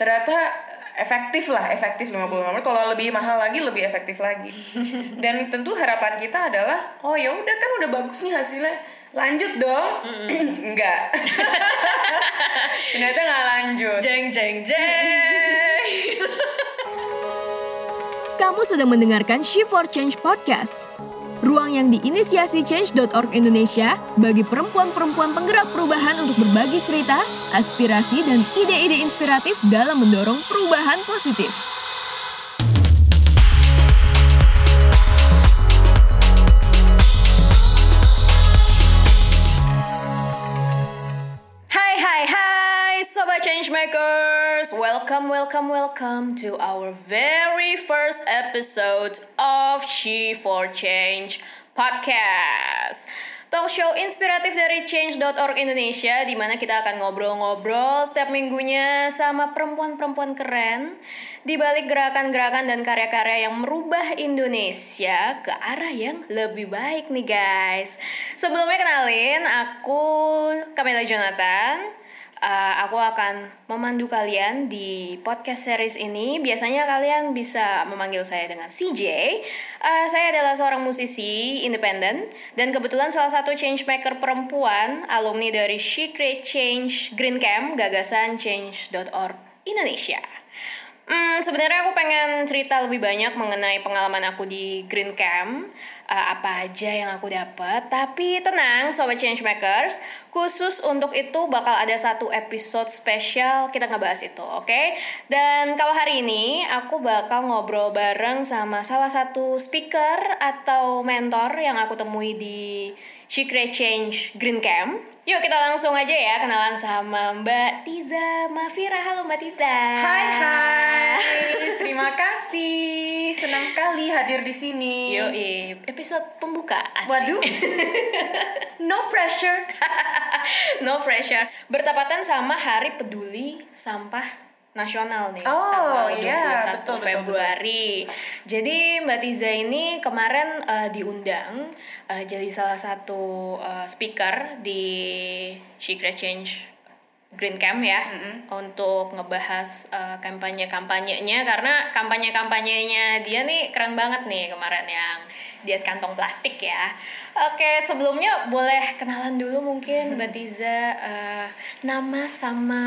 ternyata efektif lah efektif 55 menit. Kalau lebih mahal lagi lebih efektif lagi. Dan tentu harapan kita adalah oh ya udah kan udah bagus nih hasilnya. Lanjut dong. Enggak. Ternyata nggak lanjut. Jeng jeng jeng. Kamu sedang mendengarkan Shift for Change Podcast. Ruang yang diinisiasi Change.org Indonesia bagi perempuan-perempuan penggerak perubahan untuk berbagi cerita, aspirasi, dan ide-ide inspiratif dalam mendorong perubahan positif. Welcome welcome welcome to our very first episode of She for Change podcast Talk show inspiratif dari Change.org Indonesia di mana kita akan ngobrol-ngobrol setiap minggunya sama perempuan-perempuan keren di balik gerakan-gerakan dan karya-karya yang merubah Indonesia ke arah yang lebih baik nih guys. Sebelumnya kenalin, aku Kamila Jonathan. Uh, aku akan memandu kalian di podcast series ini. Biasanya kalian bisa memanggil saya dengan CJ. Uh, saya adalah seorang musisi independen dan kebetulan salah satu changemaker perempuan, alumni dari She Create Change Green Camp, gagasan change.org Indonesia. Hmm, sebenarnya aku pengen cerita lebih banyak mengenai pengalaman aku di Green Camp, uh, apa aja yang aku dapat. Tapi tenang, sobat changemakers, khusus untuk itu bakal ada satu episode spesial kita ngebahas itu, oke? Dan kalau hari ini aku bakal ngobrol bareng sama salah satu speaker atau mentor yang aku temui di Secret Change Green Camp. Yuk kita langsung aja ya kenalan sama Mbak Tiza Mafira. Halo Mbak Tiza. Hai hai, terima kasih, senang sekali hadir di sini. Yo, episode pembuka. Asik. Waduh, no pressure. no pressure. Bertepatan sama Hari Peduli Sampah Nasional nih. Oh, tanggal iya, 21 betul, betul, Februari. Jadi Mbak Tiza ini kemarin eh, diundang eh, jadi salah satu eh, speaker di Secret Change Green Camp ya untuk ngebahas uh, kampanye-kampanyenya karena kampanye-kampanyenya dia nih keren banget nih kemarin yang diet kantong plastik ya. Oke, sebelumnya boleh kenalan dulu mungkin Mbak Tiza uh, nama sama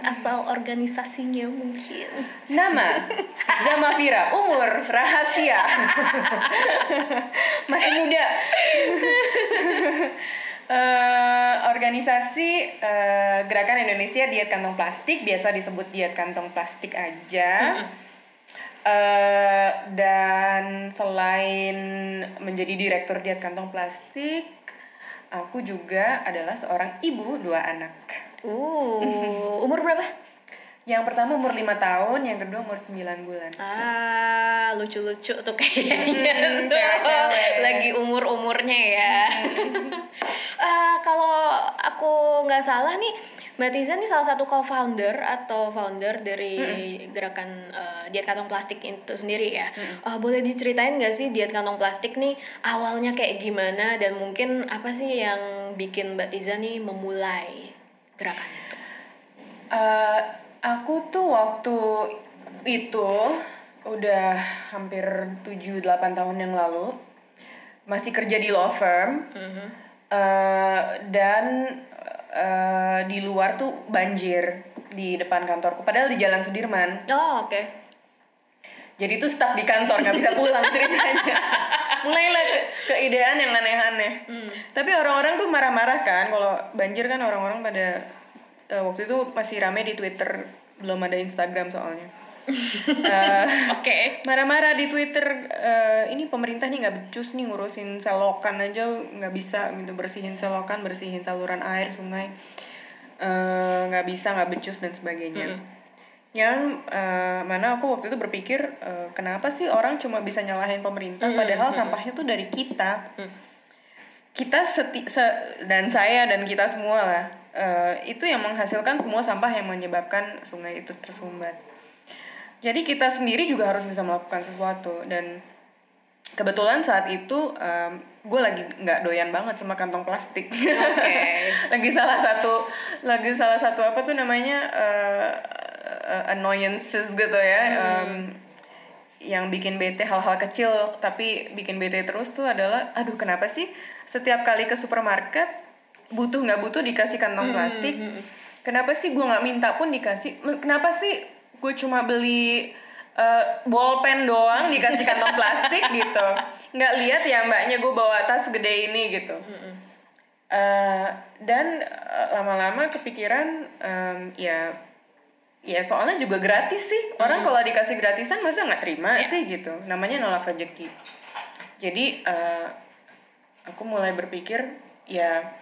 asal organisasinya mungkin. Nama Zamafira, umur rahasia. Masih muda. Eh, organisasi eh, Gerakan Indonesia Diet Kantong Plastik biasa disebut diet kantong plastik aja. Eh, dan selain menjadi direktur diet kantong plastik, aku juga adalah seorang ibu dua anak. Uh, umur berapa? Yang pertama umur 5 tahun, yang kedua umur 9 bulan. Ah, lucu-lucu tuh kayaknya Hmm, tuh. Lagi umur-umurnya ya. Ah, kalau aku nggak salah nih, Mbak Tiza nih salah satu co-founder atau founder dari gerakan eh, diet kantong plastik itu sendiri ya. Ah, boleh diceritain nggak sih diet kantong plastik nih awalnya kayak gimana dan mungkin apa sih yang bikin Mbak Tiza nih memulai gerakan itu? Eh, aku tuh waktu itu udah hampir 7-8 tahun yang lalu masih kerja di law firm Eh, dan eh, di luar tuh banjir di depan kantorku padahal di Jalan Sudirman. Oh, oke. jadi tuh stuck di kantor nggak bisa pulang ceritanya. Mulailah ke keidean yang aneh-aneh. Tapi orang-orang tuh marah-marah kan kalau banjir kan orang-orang pada eh, waktu itu masih rame di Twitter belum ada Instagram soalnya Eh, Oke. marah-marah di Twitter eh, ini pemerintah nih nggak becus nih ngurusin selokan aja nggak bisa gitu bersihin selokan bersihin saluran air sungai. Eh, nggak bisa nggak becus dan sebagainya. Yang eh, mana aku waktu itu berpikir eh, kenapa sih orang cuma bisa nyalahin pemerintah padahal sampahnya tuh dari kita. Kita seti se- dan saya dan kita semua lah. Eh, itu yang menghasilkan semua sampah yang menyebabkan sungai itu tersumbat jadi kita sendiri juga harus bisa melakukan sesuatu. Dan kebetulan saat itu gue lagi nggak doyan banget sama kantong plastik. Lagi salah satu lagi salah satu apa tuh namanya uh, annoyances gitu ya. Um, yang bikin bete hal-hal kecil. Tapi bikin bete terus tuh adalah aduh kenapa sih setiap kali ke supermarket butuh nggak butuh dikasih kantong plastik? kenapa sih gue nggak minta pun dikasih? Kenapa sih gue cuma beli uh, bolpen doang dikasih kantong plastik gitu. Nggak lihat ya mbaknya gue bawa tas gede ini gitu. Eh, dan eh, lama-lama kepikiran em, ya ya soalnya juga gratis sih. Orang kalau dikasih gratisan masa nggak terima sih gitu. Namanya nolak rezeki. Jadi eh, aku mulai berpikir ya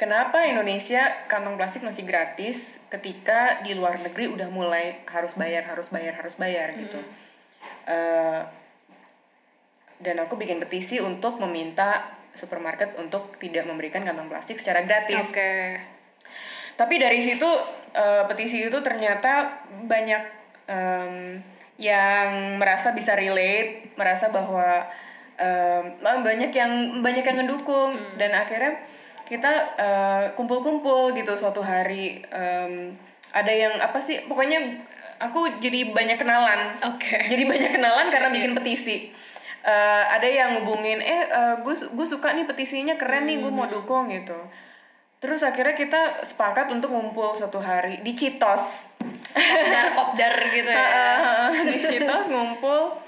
kenapa Indonesia kantong plastik masih gratis ketika di luar negeri udah mulai harus bayar harus bayar harus bayar gitu? Eh, dan aku bikin petisi untuk meminta supermarket untuk tidak memberikan kantong plastik secara gratis. Oke. tapi dari situ eh, petisi itu ternyata banyak em, yang merasa bisa relate, merasa bahwa em, banyak yang banyak yang ngedukung. Dan akhirnya kita eh, kumpul-kumpul gitu suatu hari Em, ada yang apa sih pokoknya aku jadi banyak kenalan. Oke. jadi banyak kenalan karena bikin petisi. Eh, ada yang ngubungin eh gue gue suka nih petisinya keren nih gue mau dukung gitu. Terus akhirnya kita sepakat untuk ngumpul suatu hari di Citos. Kopdar kopdar gitu ya. di Citos ngumpul.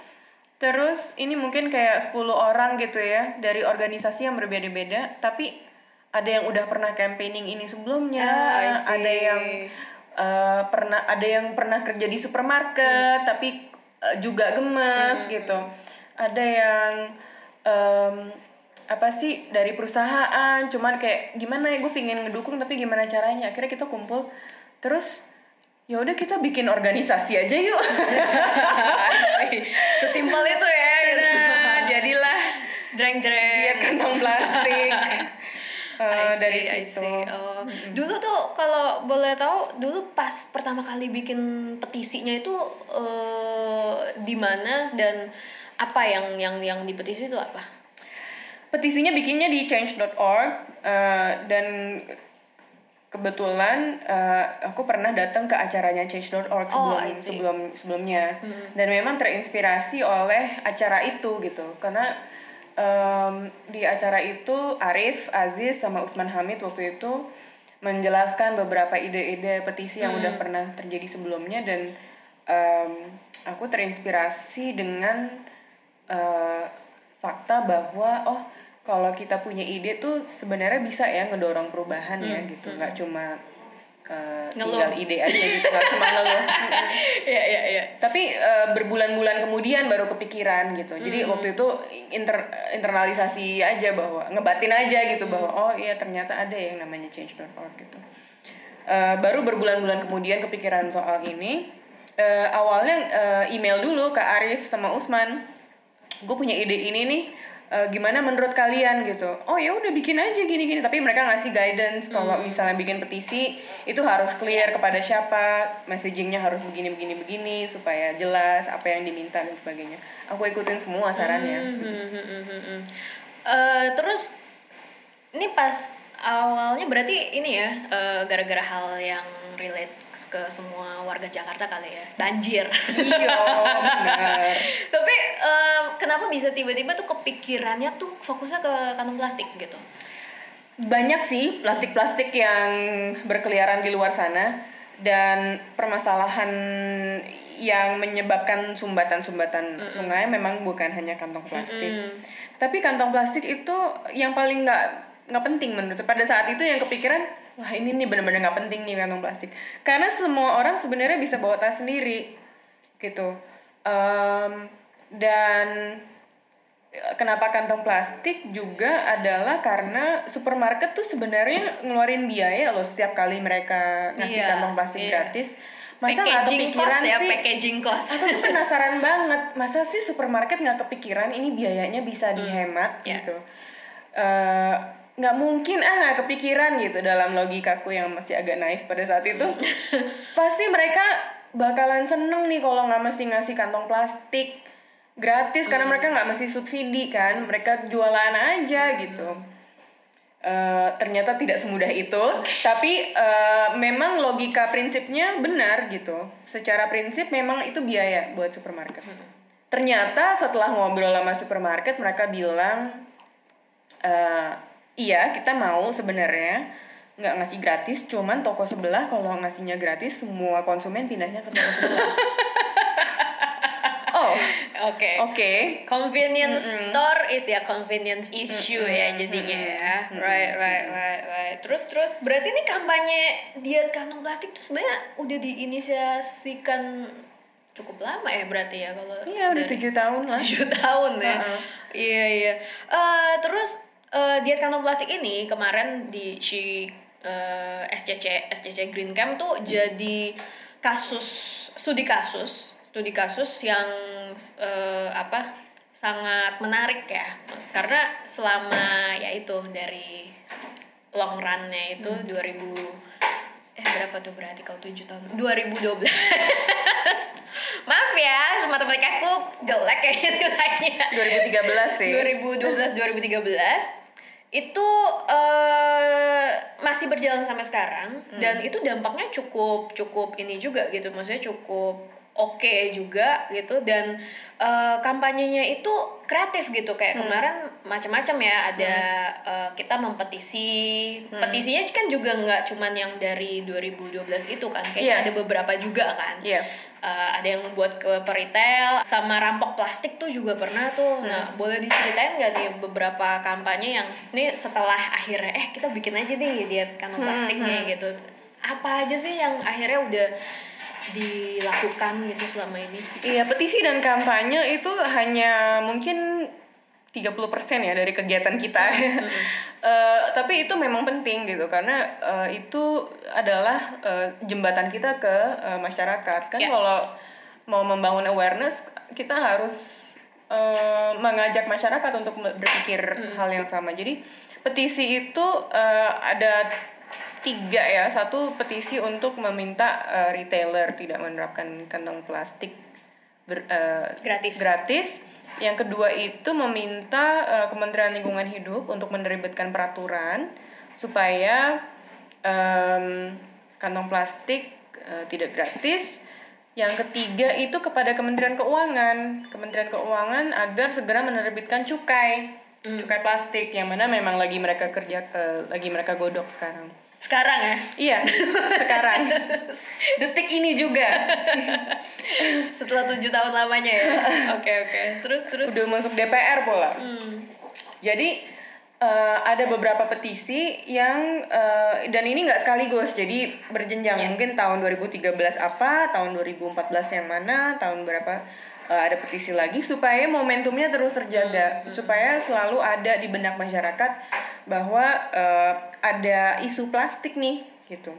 Terus ini mungkin kayak 10 orang gitu ya dari organisasi yang berbeda-beda tapi ada yang udah pernah campaigning ini sebelumnya Ah, see. ada yang eh, pernah ada yang pernah kerja di supermarket tapi eh, juga gemes gitu. Ada yang em, apa sih dari perusahaan cuman kayak gimana ya gue pingin ngedukung tapi gimana caranya? Akhirnya kita kumpul terus ya udah kita bikin organisasi aja yuk. Sesimpel itu ya. Nah, jadilah. Jreng jreng. diet kantong plastik I see, dari situ. Oh. Dulu tuh kalau boleh tahu dulu pas pertama kali bikin petisinya itu eh di mana dan apa yang yang yang di petisi itu apa? petisinya bikinnya di change.org eh, dan kebetulan eh, aku pernah datang ke acaranya change.org Oh, sebelum. Hmm. sebelum sebelumnya dan memang terinspirasi oleh acara itu gitu karena em, di acara itu Arif Aziz sama Usman Hamid waktu itu menjelaskan beberapa ide-ide petisi yang Hmm. udah pernah terjadi sebelumnya dan em, aku terinspirasi dengan eh, fakta bahwa oh kalau kita punya ide tuh sebenarnya bisa ya ngedorong perubahan ya gitu. Nggak cuma Ngeluh. tinggal ide aja gitu nggak cuma ngeluh Iya iya iya. tapi eh, berbulan-bulan kemudian baru kepikiran gitu. Jadi waktu itu inter internalisasi aja bahwa ngebatin aja gitu bahwa oh iya ternyata ada yang namanya change.org gitu. Eh, baru berbulan-bulan kemudian kepikiran soal ini Eh, awalnya eh, email dulu ke Arif sama Usman. Gue punya ide ini nih eh, gimana menurut kalian? gitu. Oh ya udah bikin aja gini gini tapi mereka ngasih guidance kalau misalnya bikin petisi itu harus clear kepada siapa messagingnya harus begini begini begini supaya jelas apa yang diminta dan sebagainya. Aku ikutin semua sarannya. Hmm, hmm, hmm, hmm, hmm, hmm. Eh, terus ini pas awalnya berarti ini ya eh, gara-gara hal yang relate ke semua warga Jakarta kali ya banjir. iya benar Tapi eh, kenapa bisa tiba-tiba tuh kepikirannya tuh fokusnya ke kantong plastik gitu? banyak sih plastik-plastik yang berkeliaran di luar sana dan permasalahan yang menyebabkan sumbatan-sumbatan sungai memang bukan hanya kantong plastik. Tapi kantong plastik itu yang paling nggak nggak penting menurut saya. pada saat itu yang kepikiran wah ini nih benar-benar nggak penting nih kantong plastik karena semua orang sebenarnya bisa bawa tas sendiri gitu Em, dan kenapa kantong plastik juga adalah karena supermarket tuh sebenarnya ngeluarin biaya loh setiap kali mereka ngasih Iya, kantong plastik iya. gratis masa nggak kepikiran cost ya, sih packaging cost. aku tuh penasaran banget masa sih supermarket nggak kepikiran ini biayanya bisa dihemat ya. gitu Eh, nggak mungkin ah nggak kepikiran gitu dalam logikaku yang masih agak naif pada saat itu. Pasti mereka bakalan seneng nih kalau nggak mesti ngasih kantong plastik gratis karena mereka nggak mesti subsidi kan mereka jualan aja gitu. Eh, ternyata tidak semudah itu tapi eh, memang logika prinsipnya benar gitu. Secara prinsip memang itu biaya buat supermarket. Ternyata setelah ngobrol sama supermarket mereka bilang eh, iya kita mau sebenarnya nggak ngasih gratis cuman toko sebelah kalau ngasihnya gratis semua konsumen pindahnya ke toko sebelah oh Oke. oke Convenience store is ya convenience issue ya jadinya ya. Right, right, right, right. Terus terus berarti ini kampanye diet kantong plastik tuh sebenarnya udah diinisiasikan cukup lama ya berarti ya kalau iya udah tujuh tahun lah tujuh tahun ya. Iya iya. Eh, terus eh, diet kantong plastik ini kemarin di si eh, SCC SCC Green Camp tuh jadi kasus studi kasus studi kasus yang eh, apa sangat menarik ya. Karena selama ya itu dari long run-nya itu 2000 eh berapa tuh berarti kalau 7 tahun? 2012 maaf ya matematika aku jelek ya nilainya. 2013 sih. 2012 2013 itu eh masih berjalan sampai sekarang dan itu dampaknya cukup cukup ini juga gitu. Maksudnya cukup oke juga gitu. Dan eh, kampanyenya itu kreatif gitu. Kayak kemarin macam-macam ya. Ada eh, kita mempetisi. Petisinya kan juga nggak cuman yang dari 2012 itu kan. Kayaknya Iya. ada beberapa juga kan. Iya. Uh, ada yang buat ke peritel sama rampok plastik tuh juga pernah tuh. Nah, boleh diceritain nggak nih beberapa kampanye yang nih setelah akhirnya eh kita bikin aja nih diet kantong plastiknya gitu. Apa aja sih yang akhirnya udah dilakukan gitu selama ini? Iya, petisi dan kampanye itu hanya mungkin 30% ya dari kegiatan kita. Eh, tapi itu memang penting gitu karena eh, itu adalah eh, jembatan kita ke eh, masyarakat. Kan Ya. kalau mau membangun awareness, kita harus eh, mengajak masyarakat untuk berpikir hal yang sama. Jadi petisi itu eh, ada tiga ya. Satu petisi untuk meminta eh, retailer tidak menerapkan kantong plastik ber- eh, Gratis. gratis. Yang kedua itu meminta eh, Kementerian Lingkungan Hidup untuk menerbitkan peraturan supaya em, kantong plastik eh, tidak gratis. Yang ketiga itu kepada Kementerian Keuangan. Kementerian Keuangan agar segera menerbitkan cukai. Cukai plastik yang mana memang lagi mereka kerja eh, lagi mereka godok sekarang Sekarang ya. Iya, sekarang. Detik ini juga. Setelah tujuh tahun lamanya ya. Oke oke. Terus terus. Udah masuk DPR pula. Hmm. Jadi eh, ada beberapa petisi yang eh, dan ini nggak sekaligus, jadi berjenjang. Ya. Mungkin tahun 2013 apa, tahun 2014 yang mana, tahun berapa eh, ada petisi lagi supaya momentumnya terus terjaga, supaya selalu ada di benak masyarakat bahwa eh, ada isu plastik nih, gitu.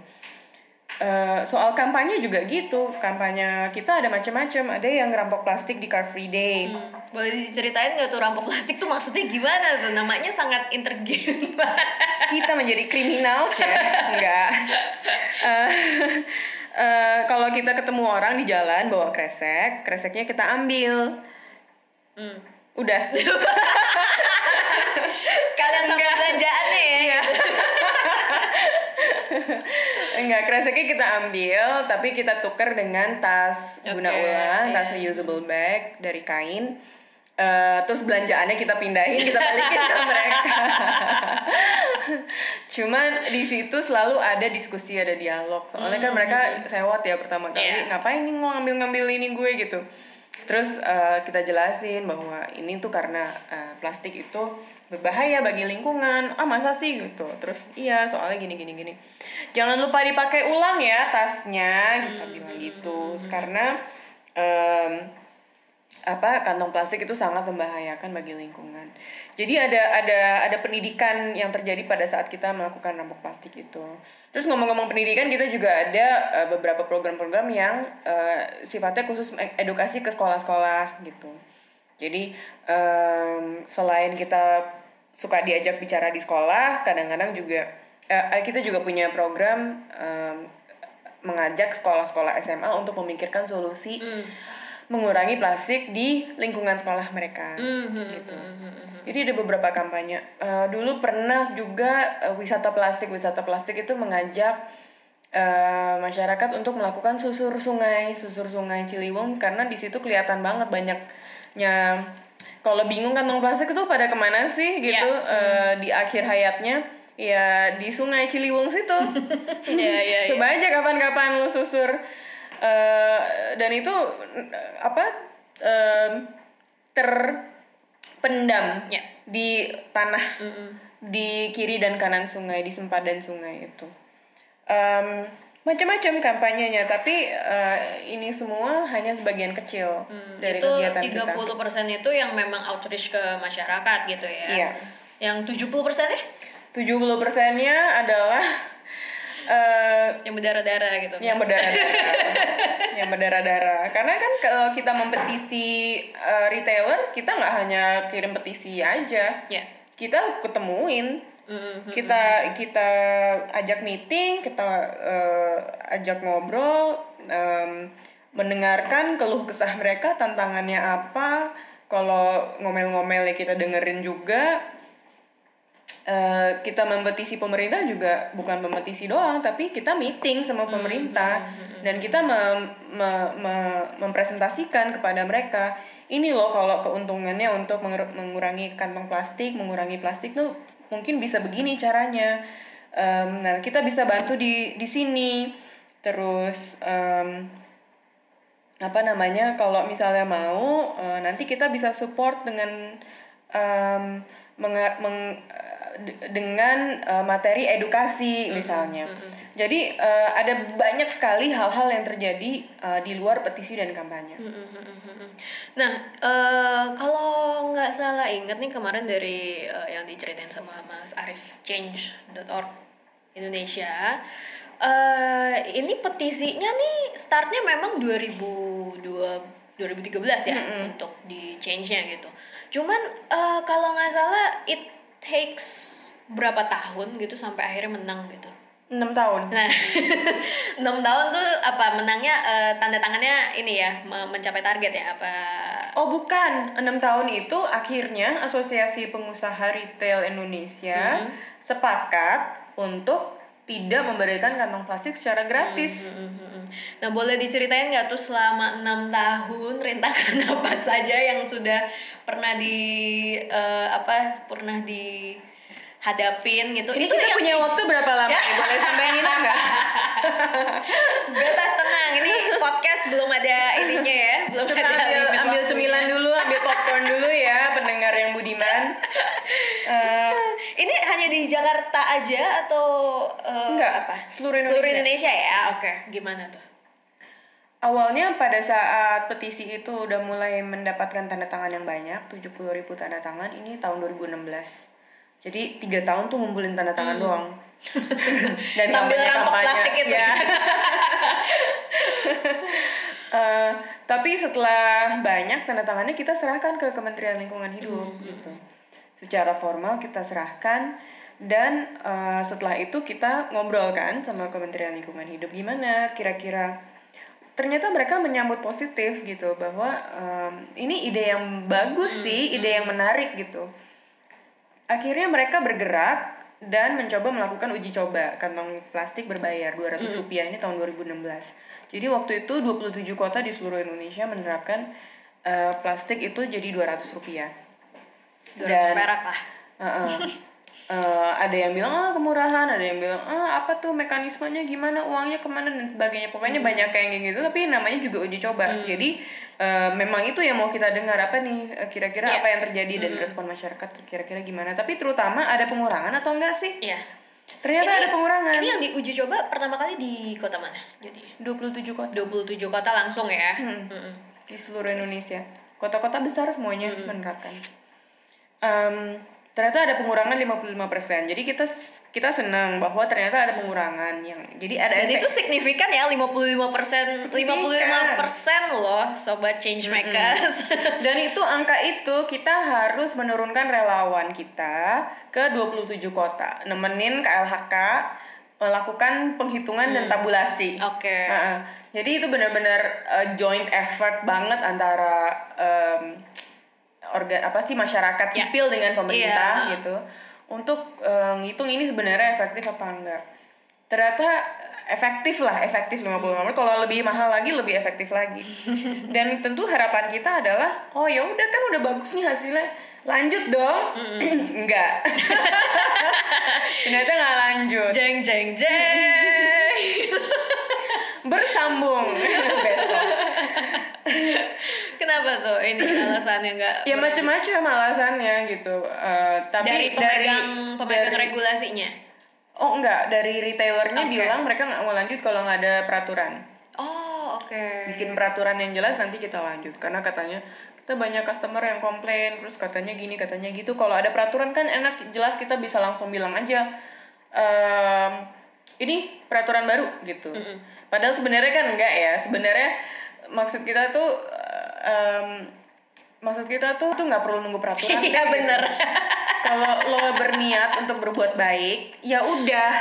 Eh, soal kampanye juga gitu, kampanye kita ada macam-macam, ada yang ngerampok plastik di Car Free Day. Hmm. Boleh diceritain nggak tuh rampok plastik tuh maksudnya gimana tuh? Namanya sangat banget. kita menjadi kriminal ya enggak Eh, eh, kalau kita ketemu orang di jalan bawa kresek kreseknya kita ambil Hmm. udah Sekalian sama Enggak. belanjaannya ya. Iya. enggak kreseknya kita ambil tapi kita tuker dengan tas guna Oke, ulang tas reusable bag dari kain Eh, terus belanjaannya kita pindahin kita balikin ke mereka. Cuman di situ selalu ada diskusi ada dialog. Soalnya kan mereka sewot ya pertama kali Iya. ngapain nih mau ngambil ngambil ini gue? gitu. Terus eh, kita jelasin bahwa ini tuh karena eh, plastik itu berbahaya bagi lingkungan. Ah masa sih? gitu. Terus iya soalnya gini gini gini. Jangan lupa dipakai ulang ya tasnya kita bilang gitu. karena em, apa kantong plastik itu sangat membahayakan bagi lingkungan. Jadi ada ada ada pendidikan yang terjadi pada saat kita melakukan rampok plastik itu. Terus ngomong-ngomong pendidikan kita juga ada eh, beberapa program-program yang eh, sifatnya khusus edukasi ke sekolah-sekolah gitu. Jadi em, selain kita suka diajak bicara di sekolah, kadang-kadang juga eh, kita juga punya program em, mengajak sekolah-sekolah SMA untuk memikirkan solusi Hmm. Mengurangi plastik di lingkungan sekolah mereka. Mhm, Gitu. mhm, mhm. Jadi ada beberapa kampanye. Eh, dulu pernah juga eh, wisata plastik, wisata plastik itu mengajak eh, masyarakat untuk melakukan susur sungai, susur sungai Ciliwung karena di situ kelihatan banget banyaknya. Kalau bingung kantong plastik itu pada ke mana sih gitu eh, di akhir hayatnya ya di sungai Ciliwung situ. Iya, iya, iya. Coba aja kapan-kapan lu susur Eh, dan itu apa em, terpendam Ya. di tanah Mhm. di kiri dan kanan sungai di sempadan sungai itu Em, macam-macam kampanyenya tapi eh, ini semua hanya sebagian kecil dari Hmm, itu kegiatan 30% kita itu yang memang outreach ke masyarakat gitu ya. Iya. Yang 70% ya 70 persennya adalah eh, yang berdarah-darah gitu. yang berdarah-darah yang berdarah-darah. Karena kan kalau kita mempetisi eh, retailer kita nggak hanya kirim petisi aja. Ya. kita ketemuin. Mhm. kita kita ajak meeting kita eh, ajak ngobrol em, mendengarkan keluh kesah mereka tantangannya apa. Kalau ngomel-ngomel ya kita dengerin juga Eh, kita mempetisi pemerintah juga bukan mempetisi doang tapi kita meeting sama pemerintah. dan kita mem- me- me- mempresentasikan kepada mereka ini loh kalau keuntungannya untuk mengur- mengurangi kantong plastik mengurangi plastik tuh mungkin bisa begini caranya. Em, nah kita bisa bantu di di sini. Terus em, apa namanya kalau misalnya mau eh, nanti kita bisa support dengan menga- meng- de- dengan eh, materi edukasi misalnya. Jadi eh, ada banyak sekali hal-hal yang terjadi eh, di luar petisi dan kampanye. Nah, eh, kalau nggak salah ingat nih kemarin dari eh, yang diceritain sama Mas Arif Change.org Indonesia, eh ini petisinya nih startnya memang 2002 2013 ya untuk di change-nya gitu. Cuman eh, kalau nggak salah it takes berapa tahun gitu sampai akhirnya menang gitu. enam tahun Nah, enam tahun tuh apa menangnya eh, tanda tangannya ini ya me- mencapai target ya apa? Oh bukan, enam tahun itu akhirnya Asosiasi Pengusaha Retail Indonesia sepakat untuk tidak memberikan kantong plastik secara gratis. Mhm. Nah, boleh diceritain nggak tuh selama enam tahun rintangan apa saja yang sudah pernah di eh, apa pernah dihadapin gitu? Ini Itu kita yang- punya waktu berapa lama? Ya. nih? Boleh sampein ini nggak? bebas tenang ini podcast belum ada ininya ya belum Coba ada ambil, ambil cemilan dulu, ambil popcorn dulu ya, pendengar yang budiman. Eh, ini hanya di Jakarta aja atau eh, Enggak, apa seluruh Indonesia. Indonesia ya oke gimana tuh awalnya pada saat petisi itu udah mulai mendapatkan tanda tangan yang banyak, 70.000 ribu tanda tangan, ini tahun 2016. Jadi tiga tahun tuh ngumpulin tanda tangan doang. Dan Hmm. Sambil rampok plastik itu. ya. Eh, tapi setelah banyak tanda tangannya kita serahkan ke Kementerian Lingkungan Hidup Hmm, gitu. Secara formal kita serahkan dan eh, setelah itu kita ngobrol kan sama Kementerian Lingkungan Hidup gimana kira-kira ternyata mereka menyambut positif gitu bahwa em, ini ide yang bagus sih, ide yang menarik gitu. Akhirnya mereka bergerak dan mencoba melakukan uji coba kantong plastik berbayar 200 rupiah ini tahun 2016. Jadi waktu itu 27 kota di seluruh Indonesia menerapkan eh, plastik itu jadi 200 rupiah. 200 Dan- perak lah Heeh. Eh, ada yang bilang ah kemurahan, ada yang bilang ah apa tuh mekanismenya gimana, uangnya ke mana dan sebagainya. Pokoknya banyak kayak gitu, tapi namanya juga uji coba. Jadi eh, memang itu yang mau kita dengar apa nih eh, kira-kira Iya. apa yang terjadi dan respon masyarakat kira-kira gimana. Tapi terutama ada pengurangan atau enggak sih? Iya. Ternyata Ini- ada pengurangan. Ini yang diuji coba pertama kali di kota mana? Jadi 27 kota 27 kota langsung ya. Hmm. Mm-mm. di seluruh Indonesia. Kota-kota besar semuanya Hmm. menerapkan. Em, ternyata ada pengurangan 55%. Jadi kita kita senang bahwa ternyata ada pengurangan yang jadi ada efek- itu signifikan ya 55 persen, 55 persen loh sobat change makers. Dan itu angka itu kita harus menurunkan relawan kita ke 27 kota, nemenin KLHK melakukan penghitungan dan tabulasi. Oke. Heeh. Jadi itu benar-benar uh, joint effort banget antara um, organ apa sih masyarakat Ya. sipil dengan pemerintah Iya. gitu untuk uh, ngitung ini sebenarnya efektif apa enggak. Ternyata efektif lah, efektif 50 menit. Kalau lebih mahal lagi lebih efektif lagi. Dan tentu harapan kita adalah oh ya udah kan udah bagus nih hasilnya. Lanjut dong. enggak. Ternyata nggak lanjut. Jeng jeng jeng. Bersambung. Kenapa tuh? Ini alasannya nggak? ya macam-macam alasannya gitu. Eh, tapi dari pemegang pemegang dari- regulasinya. oh enggak dari retailernya Oke. bilang mereka nggak mau lanjut kalau nggak ada peraturan. Oh oke. bikin peraturan yang jelas nanti kita lanjut. Karena katanya kita banyak customer yang komplain terus katanya gini katanya gitu. Kalau ada peraturan kan enak jelas kita bisa langsung bilang aja ehm, ini peraturan baru gitu. Padahal sebenarnya kan enggak ya. Sebenarnya maksud kita tuh em, maksud kita tuh tuh nggak perlu nunggu peraturan Iya gitu. bener. kalau lo berniat untuk berbuat baik ya udah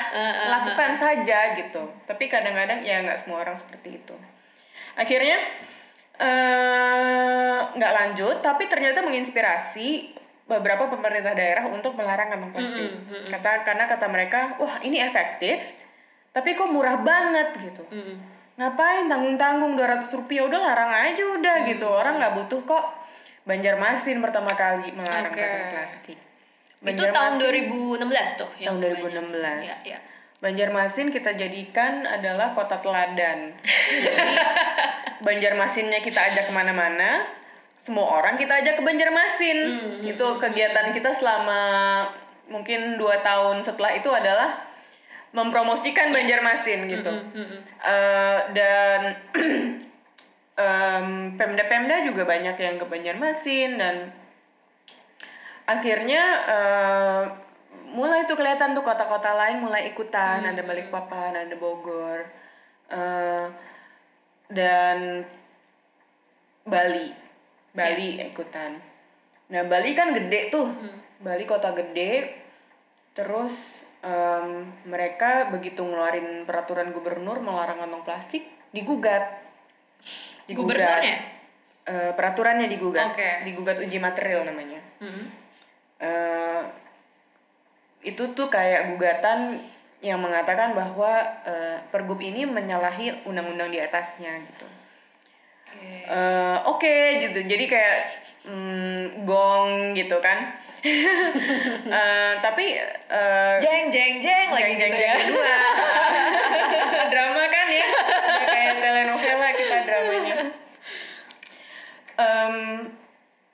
lakukan saja gitu tapi kadang-kadang ya nggak semua orang seperti itu akhirnya eh, nggak lanjut tapi ternyata menginspirasi beberapa pemerintah daerah untuk melarang kantong plastik kata karena kata mereka wah ini efektif tapi kok murah banget gitu Mm-mm. Ngapain tanggung-tanggung 200 rupiah udah larang aja udah gitu orang nggak butuh kok Banjarmasin pertama kali melarang Oke. kantong plastik Itu tahun Banjarmasin- 2016 tuh. Tahun banyak. 2016. Iya, iya. Banjarmasin kita jadikan adalah kota teladan. Jadi Banjarmasinnya kita ajak ke mana-mana, semua orang kita ajak ke Banjarmasin. itu kegiatan kita selama mungkin dua tahun setelah itu adalah mempromosikan Banjarmasin gitu. Eh, dan em, Pemda-Pemda juga banyak yang ke Banjarmasin dan akhirnya eh, mulai tuh kelihatan tuh kota-kota lain mulai ikutan. Ada Balikpapan ada Bogor eh, dan Bali. Bali ikutan. Nah Bali kan gede tuh. Bali kota gede. Terus em, mereka begitu ngeluarin peraturan gubernur melarang kantong plastik digugat Gubernurnya? Eh, peraturannya digugat Oke. digugat uji material namanya Mm-mm. eh itu tuh kayak gugatan yang mengatakan bahwa eh, pergub ini menyalahi undang-undang di atasnya gitu. Oke. Eh, Oke gitu, jadi kayak mm, gong gitu kan. Eh, tapi eh, Jeng jeng jeng lagi jeng gitu jeng ya. kedua drama kan ya. Kayak telenovela kita dramanya. Em,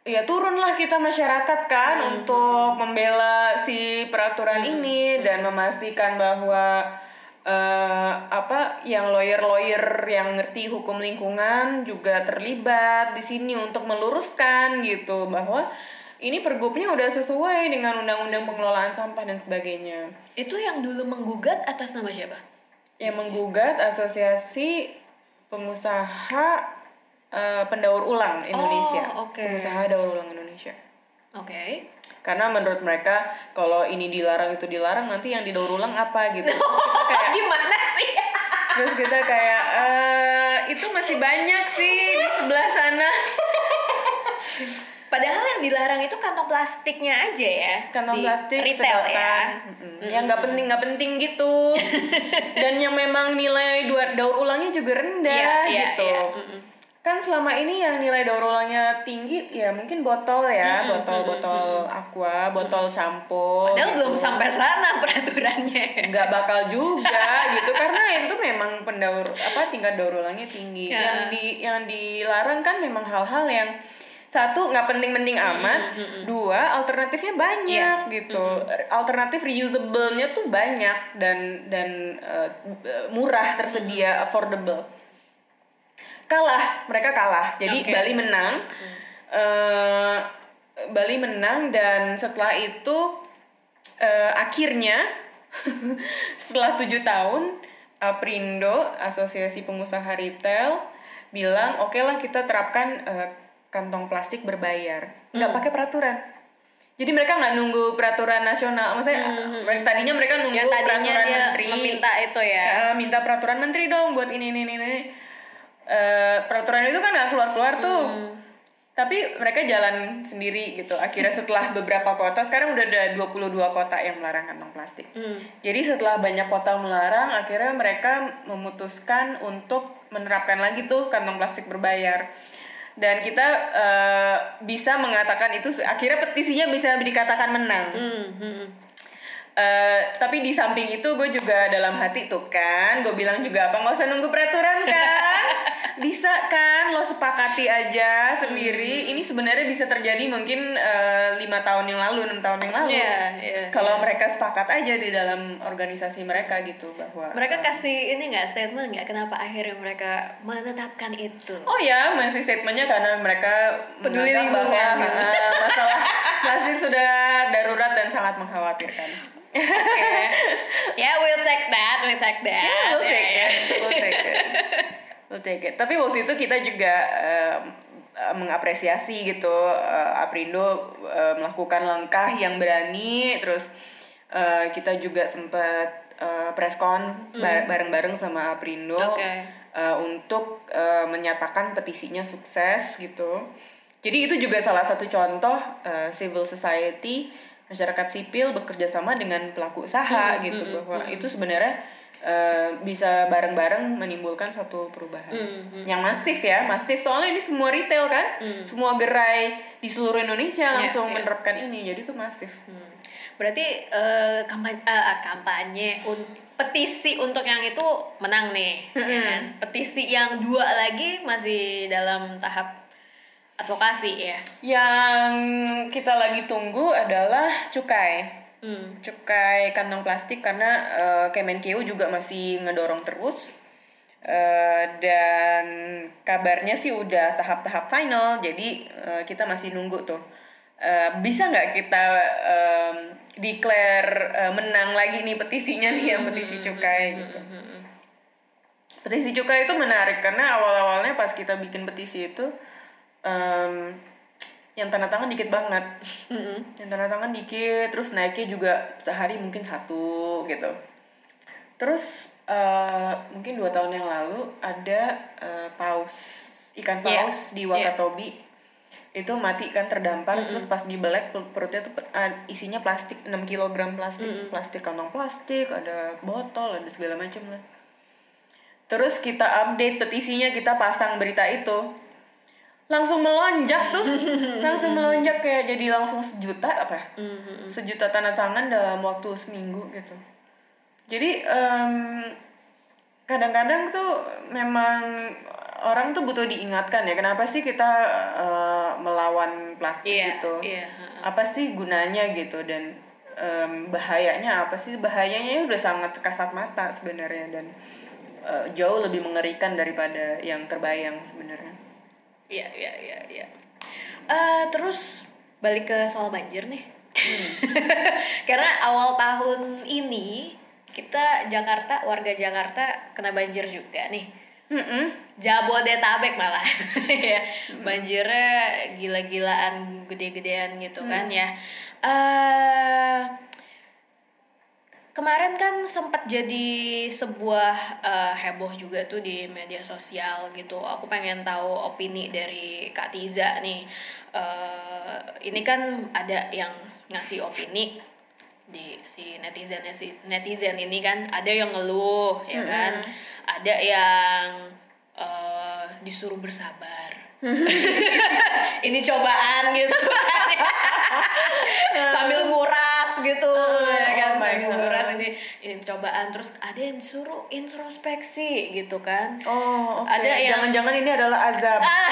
ya turunlah kita masyarakat kan untuk membela si peraturan ini dan memastikan bahwa eh, apa yang lawyer-lawyer yang ngerti hukum lingkungan juga terlibat di sini untuk meluruskan gitu bahwa ini pergubnya udah sesuai dengan undang-undang pengelolaan sampah dan sebagainya Itu yang dulu menggugat atas nama siapa? yang menggugat asosiasi pengusaha eh, pendaur ulang Indonesia Oh, oke. pengusaha daur ulang Indonesia Oke. karena menurut mereka kalau ini dilarang itu dilarang nanti yang didaur ulang apa gitu terus kita kayak Gimana sih? terus kita kayak eh itu masih banyak sih di sebelah sana Padahal yang dilarang itu kantong plastiknya aja ya. kantong plastik retail ya. sedotan. Mm-mm. yang nggak penting nggak penting gitu dan yang memang nilai dua daur ulangnya juga rendah Iya, iya, gitu. Mm-mm. kan selama ini yang nilai daur ulangnya tinggi ya mungkin botol ya botol botol aqua botol sampo Padahal gitu. belum sampai sana peraturannya. nggak bakal juga gitu karena itu memang pendaur apa tingkat daur ulangnya tinggi Ya. yang di yang dilarang kan memang hal-hal yang satu nggak penting-penting amat. dua alternatifnya banyak Yes. gitu. Alternatif reusable-nya tuh banyak dan dan eh, murah tersedia affordable. Kalah mereka kalah. Jadi Oke. Bali menang. Eh, Bali menang dan setelah itu eh, akhirnya setelah tujuh tahun Aprindo Asosiasi Pengusaha Retail bilang oke lah kita terapkan eh, kantong plastik berbayar. Nggak pakai peraturan. Jadi mereka nggak nunggu peraturan nasional. Maksudnya tadinya mereka nunggu Yang tadinya peraturan dia menteri. meminta itu ya. Minta peraturan menteri dong buat ini ini ini, ini. eh, peraturan itu kan nggak keluar keluar tuh tapi mereka jalan sendiri gitu. Akhirnya setelah beberapa kota sekarang udah ada 22 kota yang melarang kantong plastik. Hmm. jadi setelah banyak kota melarang akhirnya mereka memutuskan untuk menerapkan lagi tuh kantong plastik berbayar dan kita eh, bisa mengatakan itu akhirnya petisinya bisa dikatakan menang. Hmm, hmm, hmm. Eh, tapi di samping itu gue juga dalam hati tuh kan gue bilang juga apa nggak usah nunggu peraturan kan bisa kan lo sepakati aja sendiri ini sebenarnya bisa terjadi mungkin eh, lima tahun yang lalu enam tahun yang lalu Iya, iya. kalau mereka sepakat aja di dalam organisasi mereka gitu bahwa Mereka kasih ini nggak statement nggak kenapa akhirnya mereka menetapkan itu? Oh ya, masih statementnya karena mereka Peduli bahwa lingkungan eh, masalah plastik sudah darurat dan sangat mengkhawatirkan. Oke. Ya, we'll take that, we'll take that. Yeah, we'll Ya, take ya. it. We'll take it. We'll take it. Tapi waktu itu kita juga eh, mengapresiasi gitu eh, Aprindo eh, melakukan langkah yang berani terus eh, kita juga sempat eh, preskon ba- bareng-bareng sama Aprindo. Oke. eh, untuk eh, menyatakan petisinya sukses gitu. Jadi itu juga salah satu contoh eh, civil society masyarakat sipil bekerja sama dengan pelaku usaha gitu bahwa itu sebenarnya eh, bisa bareng-bareng menimbulkan satu perubahan. Yang masif ya masif. Soalnya ini semua retail kan? Semua gerai di seluruh Indonesia langsung iya. menerapkan ini jadi itu masif. Hmm. Berarti eh, kampanye, eh, kampanye un- petisi untuk yang itu menang nih, ya kan? Petisi yang dua lagi masih dalam tahap advokasi ya. yang kita lagi tunggu adalah cukai. Hmm. cukai kantong plastik karena eh, Kemenkeu juga masih ngedorong terus. Eh, dan kabarnya sih udah tahap-tahap final jadi eh, kita masih nunggu tuh. Eh, bisa nggak kita em, declare eh, menang lagi nih petisinya nih yang petisi cukai gitu. petisi cukai itu menarik karena awal-awalnya pas kita bikin petisi itu em, yang tanda tangan dikit banget. Yang tanda tangan dikit terus naiknya juga sehari mungkin satu gitu. Terus eh, mungkin dua tahun yang lalu ada eh, paus ikan Iya, paus di iya. Wakatobi. Itu mati kan terdampar terus pas dibelek per- perutnya tuh ah, isinya plastik 6 kg plastik. Plastik kantong plastik ada botol ada segala macam lah. Terus kita update petisinya kita pasang berita itu langsung melonjak tuh. Langsung melonjak kayak jadi langsung sejuta apa ya? sejuta tanda tangan dalam waktu seminggu gitu. Jadi em, kadang-kadang tuh memang orang tuh butuh diingatkan ya kenapa sih kita eh, melawan plastik Iya, gitu? heeh. apa sih gunanya gitu? Dan em, bahayanya apa sih? Bahayanya udah sangat kasat mata sebenarnya dan eh, jauh lebih mengerikan daripada yang terbayang sebenarnya Iya, iya, iya, iya. Eh, terus balik ke soal banjir nih. Karena awal tahun ini kita Jakarta, warga Jakarta kena banjir juga nih. Mm-mm. Jabodetabek malah ya banjirnya gila-gilaan gede-gedean gitu kan ya eh kemarin kan sempat jadi sebuah eh, heboh juga tuh di media sosial gitu. Aku pengen tahu opini dari Kak Tiza nih. Eh, ini kan ada yang ngasih opini di si netizen netizen ini kan ada yang ngeluh ya kan? Ada yang eh, disuruh bersabar. Ini cobaan gitu kan. Sambil nguras gitu ya kan oh sambil God. nguras ini ini cobaan terus ada yang disuruh introspeksi gitu kan Oh, oke. Ada yang- Jangan-jangan ini adalah azab. Ah,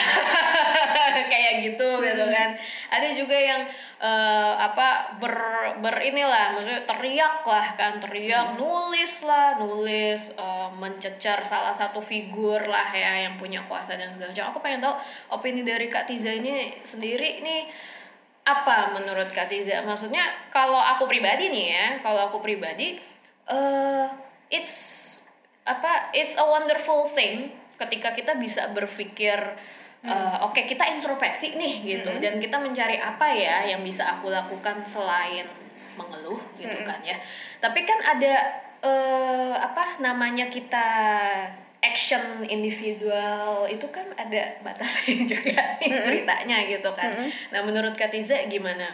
kayak gitu gitu kan ada juga yang eh, apa ber ber inilah maksudnya teriak lah kan teriak nulis lah nulis eh, mencecar salah satu figur lah ya yang punya kuasa dan segala macam aku pengen tahu opini dari Kak Tiza ini sendiri nih apa menurut Kak Tiza? Maksudnya kalau aku pribadi nih ya kalau aku pribadi eh it's apa it's a wonderful thing ketika kita bisa berpikir eh, oke kita introspeksi nih gitu dan kita mencari apa ya yang bisa aku lakukan selain mengeluh gitu kan ya. Tapi kan ada eh, apa namanya kita action individual itu kan ada batasnya juga nih ceritanya gitu kan. Nah menurut Katiza gimana?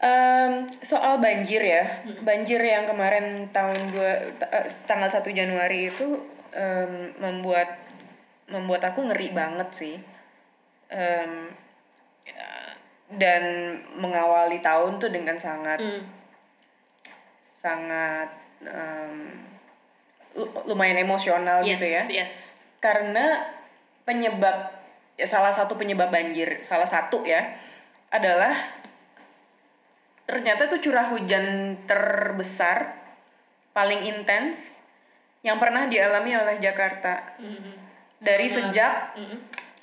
Em, soal banjir ya, banjir yang kemarin tahun dua eh, tanggal 1 Januari itu em, membuat membuat aku ngeri banget sih. Ya, dan mengawali tahun tuh dengan sangat Hmm. sangat lu- lumayan emosional Yes, gitu ya. yes. Karena penyebab ya salah satu penyebab banjir, salah satu ya adalah ternyata tuh curah hujan terbesar paling intens yang pernah dialami oleh Jakarta Mhm. dari sejak Mhm.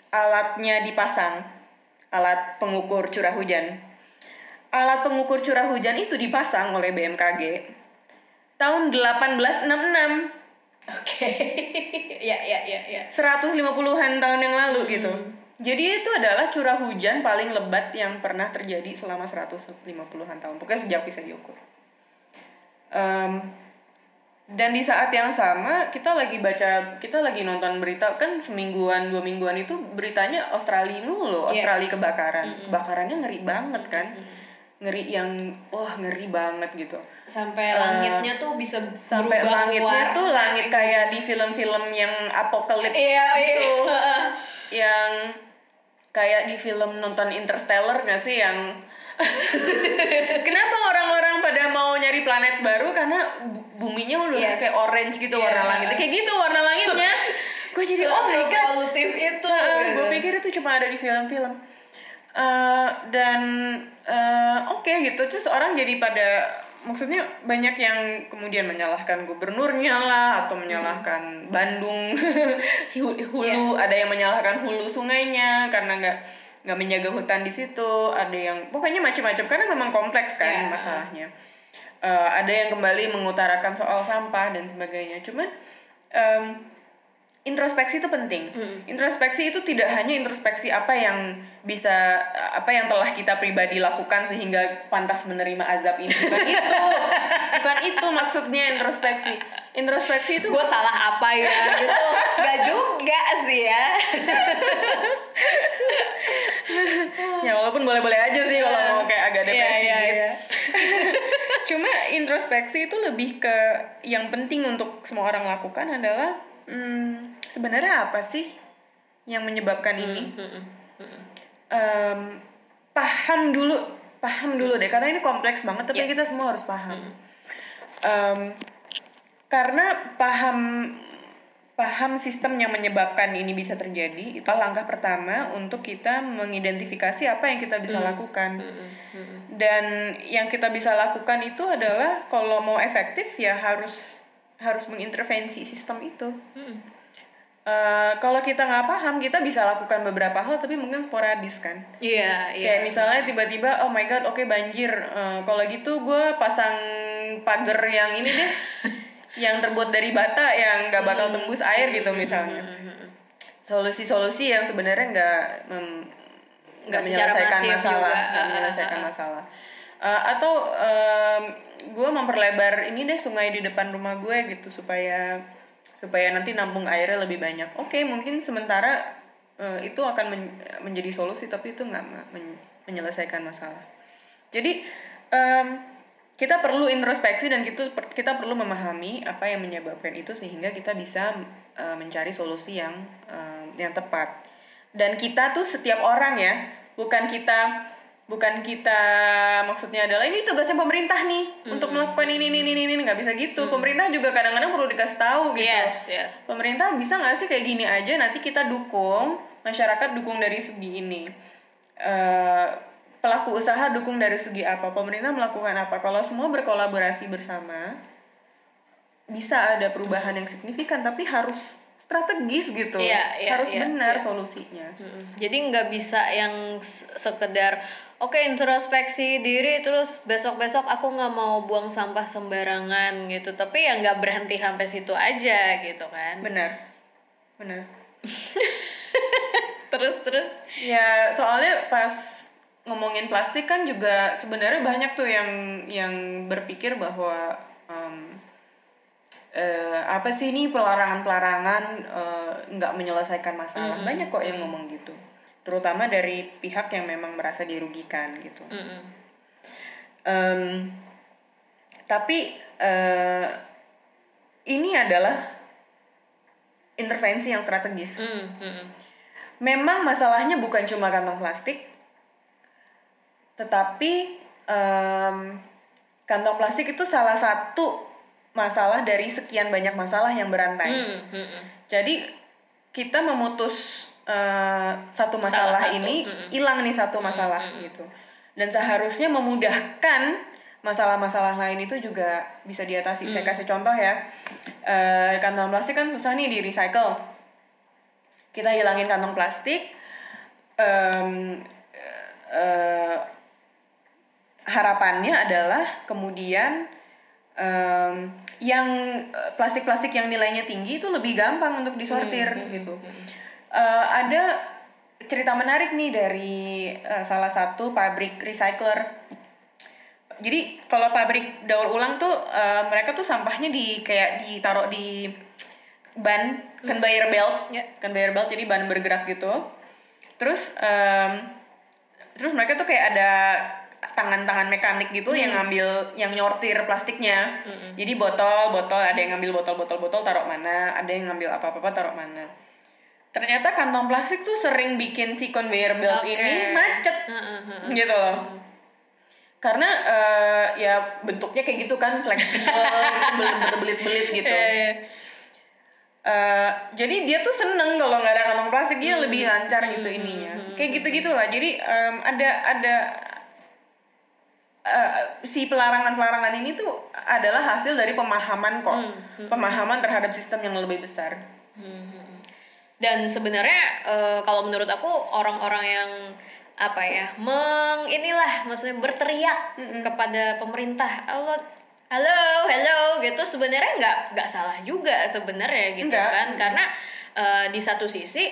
alatnya dipasang alat pengukur curah hujan alat pengukur curah hujan itu dipasang oleh BMKG tahun 1866 Oke. ya ya ya ya. 150-an tahun yang lalu gitu. Jadi itu adalah curah hujan paling lebat yang pernah terjadi selama 150-an tahun. Pokoknya sejak bisa diukur. Em, dan di saat yang sama kita lagi baca, kita lagi nonton berita kan semingguan, dua mingguan itu beritanya Australia dulu loh, Yes. Australia kebakaran. Kebakarannya ngeri banget kan. Ngeri yang wah ngeri banget gitu Sampai langitnya tuh bisa sampai langitnya warna. tuh langit kayak di film-film yang apokalips Iya, iya. gitu yang kayak di film nonton Interstellar nggak sih yang kenapa orang-orang pada mau nyari planet baru karena bu- buminya udah Yes. kayak orange gitu Iya. warna langitnya kayak gitu warna langitnya gue jadi oh my god itu. gue pikir itu cuma ada di film-film Eh, dan eh, oke gitu. Terus orang jadi pada maksudnya banyak yang kemudian menyalahkan gubernurnya lah atau menyalahkan Bandung Hu- hulu. Ada yang menyalahkan hulu sungainya karena nggak nggak menjaga hutan di situ. Ada yang pokoknya macam-macam. Karena memang kompleks kan Iya. masalahnya. Eh, ada yang kembali mengutarakan soal sampah dan sebagainya. Cuman em, introspeksi itu penting. Introspeksi itu tidak hanya introspeksi apa yang bisa apa yang telah kita pribadi lakukan sehingga pantas menerima azab ini. Bukan itu. Bukan itu maksudnya introspeksi. Introspeksi itu gue salah apa ya gitu Gak juga sih ya ya walaupun boleh-boleh aja sih kalau mau kayak agak Iya, depresi iya, gitu. iya. Cuma introspeksi itu lebih ke yang penting untuk semua orang lakukan adalah hmm, sebenarnya apa sih yang menyebabkan ini? Em, paham dulu, paham dulu deh. Karena ini kompleks banget tapi Iya. kita semua harus paham. Em, karena paham paham sistem yang menyebabkan ini bisa terjadi itu langkah pertama untuk kita mengidentifikasi apa yang kita bisa lakukan. Dan yang kita bisa lakukan itu adalah kalau mau efektif ya harus harus mengintervensi sistem itu Eh, kalau kita nggak paham kita bisa lakukan beberapa hal tapi mungkin sporadis kan? Iya iya. Kayak misalnya tiba-tiba oh my god oke banjir. Eh, kalau gitu gue pasang pagar yang ini deh yang terbuat dari bata yang nggak bakal tembus air gitu misalnya. Solusi-solusi yang sebenarnya nggak nggak menyelesaikan masalah juga. nggak Ah, menyelesaikan ah, ah. masalah. Eh, atau gue memperlebar ini deh sungai di depan rumah gue gitu supaya supaya nanti nampung airnya lebih banyak. Oke mungkin sementara eh, itu akan men- menjadi solusi tapi itu nggak me- men- menyelesaikan masalah. Jadi em, kita perlu introspeksi dan kita kita perlu memahami apa yang menyebabkan itu sehingga kita bisa eh, mencari solusi yang eh, yang tepat. Dan kita tuh setiap orang ya bukan kita bukan kita maksudnya adalah ini tugasnya pemerintah nih untuk melakukan ini ini ini ini nggak bisa gitu. Pemerintah juga kadang-kadang perlu dikasih tahu gitu. Yes yes. Pemerintah bisa nggak sih kayak gini aja nanti kita dukung masyarakat dukung dari segi ini? Eh, pelaku usaha dukung dari segi apa? Pemerintah melakukan apa? Kalau semua berkolaborasi bersama bisa ada perubahan yang signifikan tapi harus strategis gitu Iya, iya, harus iya, benar iya. solusinya Mm-mm. Jadi nggak bisa yang sekedar oke introspeksi diri terus besok-besok aku nggak mau buang sampah sembarangan gitu. Tapi ya nggak berhenti sampai situ aja gitu kan. benar benar Terus terus Ya soalnya pas ngomongin plastik kan juga sebenarnya banyak tuh yang yang berpikir bahwa em, eh, apa sih ini pelarangan-pelarangan eh, nggak menyelesaikan masalah. Banyak kok yang ngomong gitu. Terutama dari pihak yang memang merasa dirugikan gitu. Mm-mm. Em, tapi eh, ini adalah intervensi yang strategis. Mm, mm-mm. memang masalahnya bukan cuma kantong plastik, tetapi em, kantong plastik itu salah satu masalah dari sekian banyak masalah yang berantai. Mm, mm-mm. Jadi kita memutus eh, satu masalah Salah satu, ini mm-mm. hilang nih satu masalah gitu. Dan seharusnya memudahkan masalah-masalah lain itu juga bisa diatasi. Saya kasih contoh ya. Eh, kantong plastik kan susah nih di recycle. Kita hilangin kantong plastik. em, eh, harapannya adalah kemudian em, yang eh, plastik-plastik yang nilainya tinggi itu lebih gampang untuk disortir gitu. Eh, ada cerita menarik nih dari eh, salah satu pabrik recycler. Jadi kalau pabrik daur ulang tuh eh, mereka tuh sampahnya di kayak ditaruh di ban conveyor belt, Ya. conveyor belt jadi ban bergerak gitu. Terus em, terus mereka tuh kayak ada tangan-tangan mekanik gitu yang ngambil yang nyortir plastiknya. Jadi botol, botol ada yang ngambil botol-botol botol taruh mana, ada yang ngambil apa-apa taruh mana. Ternyata kantong plastik tuh sering bikin si conveyor belt Oke. ini macet heeh. gitu loh. Karena eh, ya bentuknya kayak gitu kan fleksibel, gitu, berbelit-belit gitu. Iya, iya. Eh, jadi dia tuh seneng kalau nggak ada kantong plastik dia lebih lancar gitu ininya kayak gitu gitulah jadi em, ada ada eh, si pelarangan pelarangan ini tuh adalah hasil dari pemahaman kok. Pemahaman terhadap sistem yang lebih besar. Dan sebenarnya eh, kalau menurut aku orang-orang yang apa ya meng inilah maksudnya berteriak kepada pemerintah halo halo halo gitu sebenarnya nggak nggak salah juga sebenarnya gitu Nggak. kan. Karena eh, di satu sisi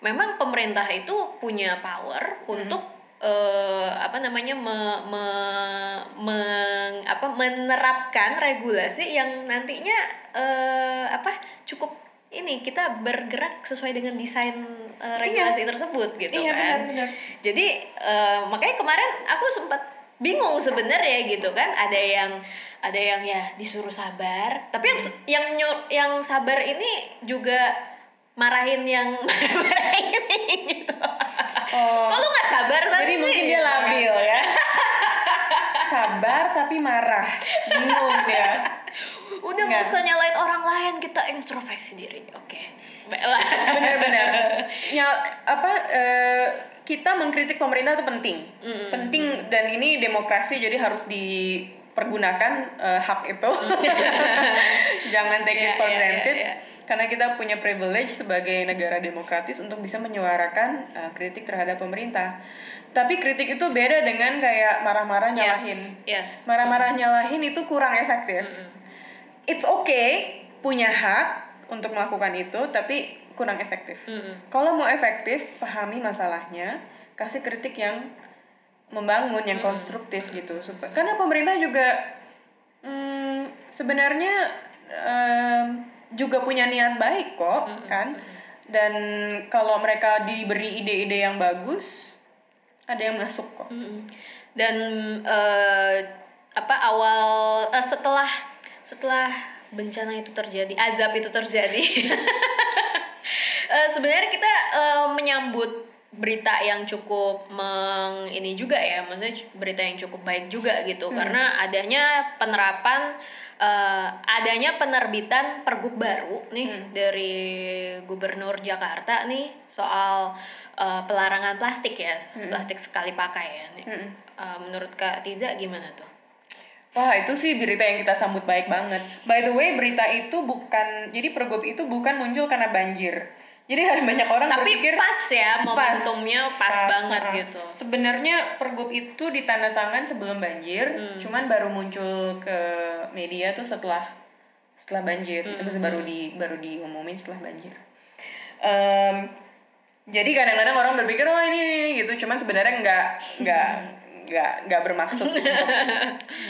memang pemerintah itu punya power untuk eh, apa namanya me- me- meng- apa menerapkan regulasi yang nantinya eh, apa cukup ini kita bergerak sesuai dengan desain eh, regulasi tersebut gitu Iya, kan. benar-benar. jadi eh, makanya kemarin aku sempat bingung sebenarnya gitu kan. Ada yang ada yang ya disuruh sabar tapi yang yang yang sabar ini juga marahin yang marahin gitu. Oh. Kok lu nggak sabar tadi jadi sih? mungkin dia labil ya. Sabar tapi marah. Bingung dia udah nggak usah nyalain orang lain kita introspeksi diri. Oke. Baiklah benar-benar ya apa eh, kita mengkritik pemerintah itu penting. Penting dan ini demokrasi jadi harus dipergunakan eh, hak itu. Jangan take it Iya, for iya, iya, granted. iya. Karena kita punya privilege sebagai negara demokratis untuk bisa menyuarakan eh, kritik terhadap pemerintah. Tapi kritik itu beda dengan kayak marah-marah nyalahin. yes. Yes marah-marah nyalahin itu kurang efektif. It's okay punya hak untuk melakukan itu tapi kurang efektif. Mm-mm. kalau mau efektif pahami masalahnya kasih kritik yang membangun yang konstruktif gitu. Supaya karena pemerintah juga hmm, sebenarnya em, juga punya niat baik kok kan? Dan kalau mereka diberi ide-ide yang bagus ada yang masuk kok. Mm-mm. dan eh, apa awal eh, setelah setelah bencana itu terjadi azab itu terjadi. Eh, sebenarnya kita eh, menyambut berita yang cukup meng ini juga ya maksudnya berita yang cukup baik juga gitu. Karena adanya penerapan eh, adanya penerbitan pergub baru nih dari gubernur Jakarta nih soal eh, pelarangan plastik ya plastik sekali pakai ya nih. Mm-mm. Eh, menurut Kak Tiza gimana tuh? Wah itu sih berita yang kita sambut baik banget. By the way berita itu bukan jadi pergub itu bukan muncul karena banjir. Jadi ada banyak orang Tapi berpikir pas ya momentumnya pas, banget ah. gitu. Sebenarnya pergub itu ditandatangan sebelum banjir, Hmm. cuman baru muncul ke media tuh setelah setelah banjir. Itu Hmm, masih baru di baru diumumin setelah banjir. Em, jadi kadang-kadang orang berpikir oh ini, ini, ini," gitu, cuman sebenarnya nggak nggak nggak nggak bermaksud untuk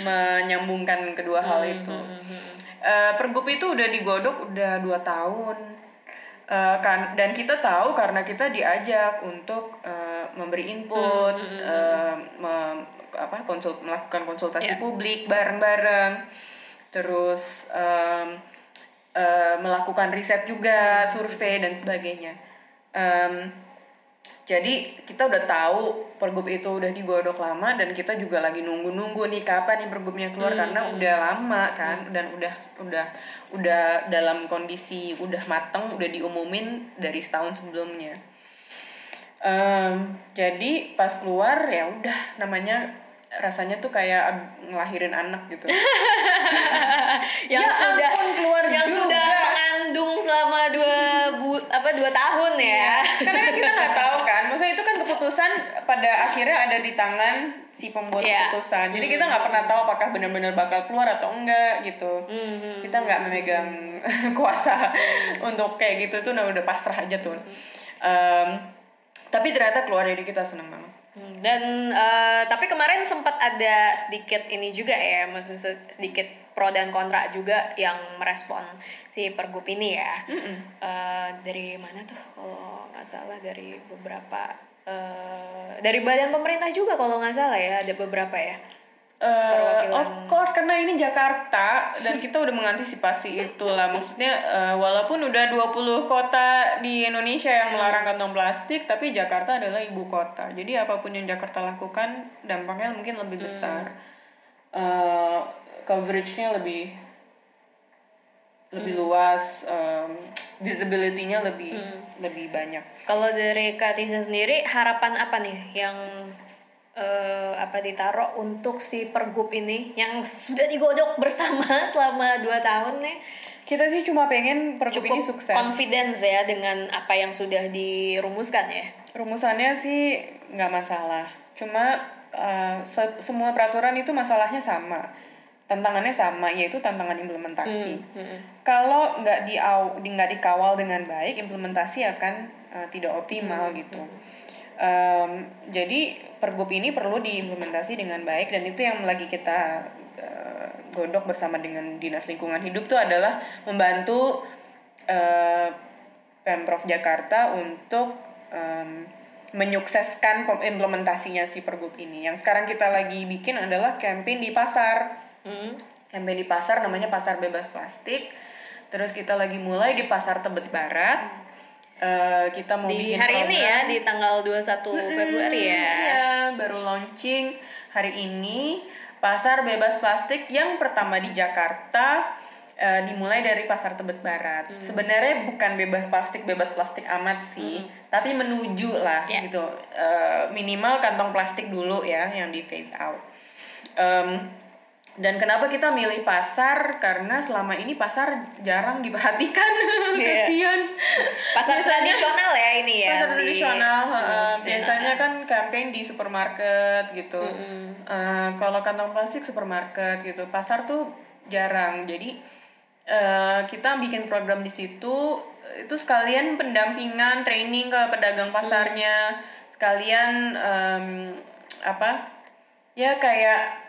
menyambungkan kedua hal Hmm, itu Eh, pergub itu udah digodok udah dua tahun Eh, kan dan kita tahu karena kita diajak untuk eh, memberi input eh, mem- apa konsul melakukan konsultasi Ya. publik bareng-bareng. Terus em, eh, melakukan riset juga survei dan sebagainya. Em, jadi kita udah tahu pergub itu udah digodok lama dan kita juga lagi nunggu-nunggu nih kapan nih pergubnya keluar karena udah lama kan dan udah udah udah dalam kondisi udah mateng udah diumumin dari setahun sebelumnya. Em, jadi pas keluar ya udah namanya rasanya tuh kayak ngelahirin anak gitu. yang Ya sudah ampun, keluar yang juga. sudah mengandung selama dua bu apa dua tahun ya. Karena kan kita nggak tahu kan, maksudnya itu kan keputusan pada akhirnya ada di tangan si pembuat Iya. keputusan. Jadi kita nggak pernah tahu apakah benar-benar bakal keluar atau enggak gitu. Hmm, Kita nggak memegang kuasa untuk kayak gitu tuh udah udah pasrah aja tuh. Em, tapi ternyata keluar jadi kita seneng banget. Dan eh, tapi kemarin sempat ada sedikit ini juga ya, maksudnya se- sedikit pro dan kontra juga yang merespon si pergub ini ya. Eh, dari mana tuh kalau nggak salah dari beberapa eh, dari badan pemerintah juga kalau nggak salah ya ada beberapa ya. Perwakilan. of course karena ini Jakarta dan kita udah mengantisipasi itulah. Maksudnya eh, walaupun udah 20 kota di Indonesia yang melarang kantong plastik tapi Jakarta adalah ibu kota. Jadi apa pun yang Jakarta lakukan dampaknya mungkin lebih besar. Eh, coveragenya lebih lebih luas em, visibility-nya lebih lebih banyak. Kalau dari Kak Tisa sendiri harapan apa nih yang eh, apa ditaruh untuk si pergub ini yang sudah digodok bersama selama dua tahun nih kita sih cuma pengen pergub cukup ini sukses confidence ya dengan apa yang sudah dirumuskan ya. Rumusannya sih nggak masalah. Cuma uh, se- semua peraturan itu masalahnya sama. Tantangannya sama, yaitu tantangan implementasi. Kalau nggak di di nggak dikawal dengan baik, implementasi akan uh, tidak optimal gitu. Um, jadi pergub ini perlu diimplementasi dengan baik dan itu yang lagi kita uh, godok bersama dengan dinas lingkungan hidup tuh adalah membantu uh, pemprov Jakarta untuk um, menyukseskan implementasinya si pergub ini. Yang sekarang kita lagi bikin adalah campaign di pasar. Hmm. Campaign di pasar namanya pasar bebas plastik. Terus kita lagi mulai di pasar Tebet Barat. Eh, kita mau Di bikin hari ini ya program. di tanggal 21 Februari ya. Iya, baru launching hari ini pasar bebas plastik yang pertama di Jakarta eh, dimulai dari pasar Tebet Barat. Sebenarnya bukan bebas plastik bebas plastik amat sih, tapi menuju lah Ya. gitu. Eh, minimal kantong plastik dulu ya yang di phase out. Em, dan kenapa kita milih pasar? Karena selama ini pasar jarang diperhatikan. Iya. Kasian. Pasar tradisional ya ini ya. pasar di tradisional ya. biasanya kan campaign di supermarket gitu. Eh, kalau kantong plastik supermarket gitu. Pasar tuh jarang. Jadi eh, kita bikin program di situ itu sekalian pendampingan training ke pedagang pasarnya. Sekalian em, apa? Ya kayak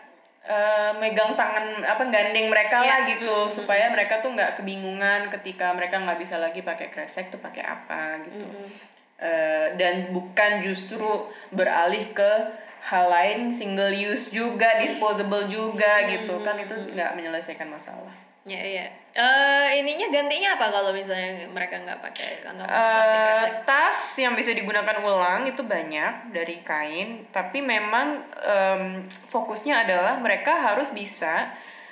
eh, megang tangan apa gandeng mereka Iya. lah gitu. Supaya mereka tuh nggak kebingungan ketika mereka nggak bisa lagi pakai kresek tuh pakai apa gitu. Eh, dan bukan justru beralih ke hal lain single use juga disposable juga gitu. Kan itu nggak menyelesaikan masalah Ya iya. Eh ininya gantinya apa kalau misalnya mereka nggak pakai kantong plastik Eh, kresek? tas yang bisa digunakan ulang itu banyak dari kain, tapi memang em, fokusnya adalah mereka harus bisa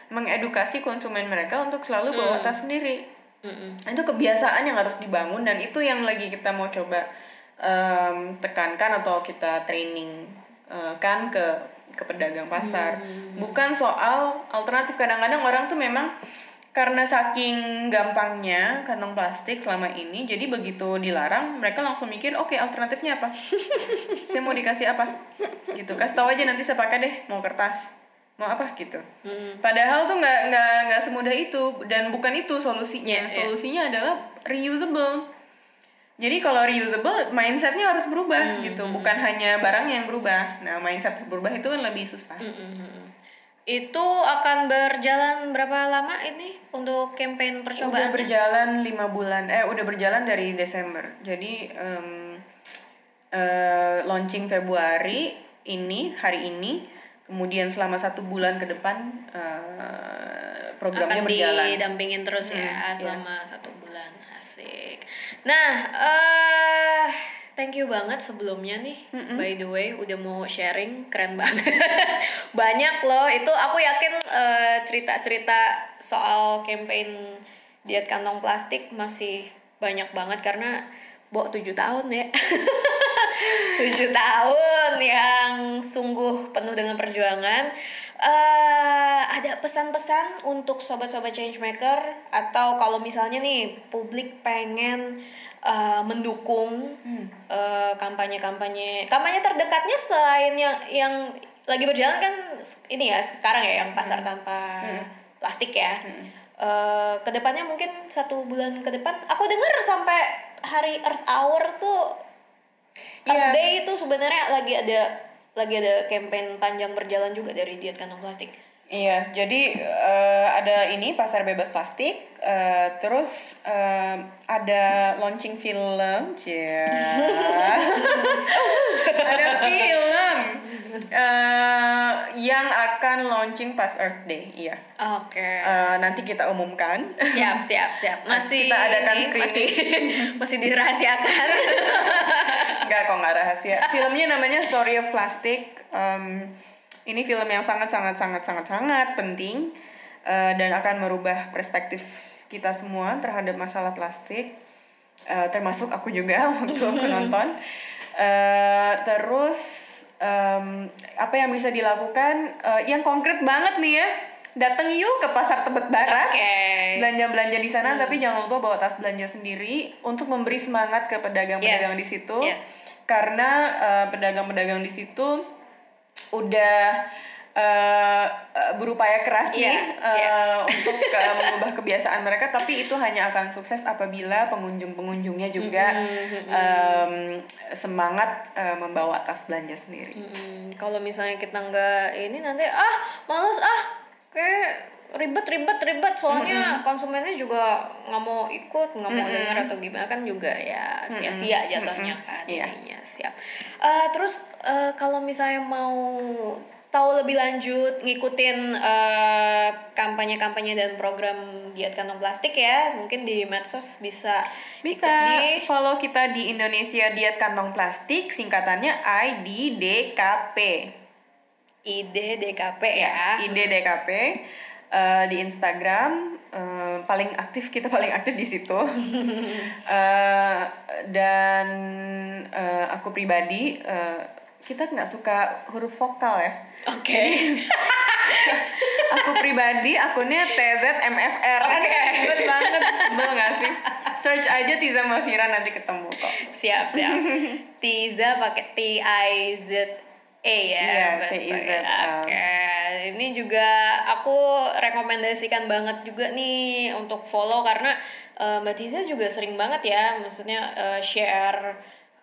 mengedukasi konsumen mereka untuk selalu bawa tas sendiri. Mm-mm. Itu kebiasaan yang harus dibangun dan itu yang lagi kita mau coba em, tekankan atau kita training eh, kan ke ke pedagang pasar. Bukan soal alternatif kadang-kadang orang tuh memang karena saking gampangnya kantong plastik selama ini jadi begitu dilarang mereka langsung mikir oke alternatifnya apa saya mau dikasih apa gitu kasih tahu aja nanti saya pakai deh mau kertas mau apa gitu Hmm. padahal tuh nggak nggak nggak semudah itu dan bukan itu solusinya iya. solusinya adalah reusable Jadi kalau reusable, mindsetnya harus berubah Hmm, gitu, bukan hanya barang yang berubah. Nah, mindset berubah itu kan lebih susah. Mm-mm. Itu akan berjalan berapa lama ini untuk campaign Udah percobaan? berjalan lima bulan, eh udah berjalan dari Desember. Jadi em, eh, launching Februari ini hari ini, kemudian selama satu bulan ke depan eh, programnya akan berjalan. didampingin terus ya Hmm, iya. selama satu bulan asik nah eh thank you banget sebelumnya nih by the way udah mau sharing keren banget. Banyak loh itu aku yakin eh, cerita-cerita soal campaign diet kantong plastik masih banyak banget karena Bo 7 tahun ya. Tujuh tahun yang sungguh penuh dengan perjuangan. Eh ada pesan-pesan untuk sobat-sobat changemaker? Atau kalau misalnya nih publik pengen eh, mendukung eh, kampanye-kampanye. Kampanye terdekatnya selain yang yang lagi berjalan kan ini ya sekarang ya yang pasar tanpa plastik ya. Eh, ke depannya mungkin satu bulan ke depan aku dengar sampai hari Earth Hour tuh Earth Iya. Day itu sebenarnya lagi ada lagi ada campaign panjang berjalan juga dari diet kantong plastik. Iya, jadi eh, ada ini pasar bebas plastik, eh, terus eh, ada launching film, cia. ada film eh, yang akan launching pas Earth Day, iya. Oke. Eh, nanti kita umumkan. Siap, siap, siap. Masih Kita adakan screening. Masih, masih dirahasiakan. Enggak kok nggak rahasia. Filmnya namanya Story of Plastic. Em, ini film yang sangat sangat sangat sangat sangat penting eh, dan akan merubah perspektif kita semua terhadap masalah plastik. Eh, termasuk aku juga waktu aku nonton. Eh, terus em, apa yang bisa dilakukan? Eh, yang konkret banget nih ya. Datang yuk ke pasar Tebet Barat Oke. belanja-belanja di sana tapi jangan lupa bawa tas belanja sendiri untuk memberi semangat ke pedagang-pedagang Yes. di situ Yes. karena eh, pedagang-pedagang di situ udah eh, berupaya keras nih eh, iya. untuk eh, mengubah kebiasaan mereka tapi itu hanya akan sukses apabila pengunjung-pengunjungnya juga em, semangat eh, membawa tas belanja sendiri. Mm-mm. Kalau misalnya kita nggak ini nanti ah males ah kayak ribet ribet ribet. Soalnya konsumennya juga nggak mau ikut nggak mau dengar atau gimana kan juga ya sia-sia jatuhnya kan Iya. ininya siap. Eh, terus eh, kalau misalnya mau tahu lebih lanjut ngikutin eh, kampanye-kampanye dan program diet kantong plastik ya mungkin di medsos bisa Bisa. di follow kita di Indonesia Diet Kantong Plastik singkatannya IDDKP. IDDKP ya. IDDKP eh, di Instagram eh, paling aktif kita paling aktif di situ. Eh, dan eh, aku pribadi eh, kita nggak suka huruf vokal ya. oke Aku pribadi akunnya TZMFR. Oke. Ribet banget, sebel gak sih? Search aja Tiza Mafira nanti ketemu kok. siap siap Tiza pakai T I Z E ya Iya, berarti. T-I-Z-A. oke ini juga aku rekomendasikan banget juga nih untuk follow karena eh, Mbak Tiza juga sering banget ya maksudnya eh, share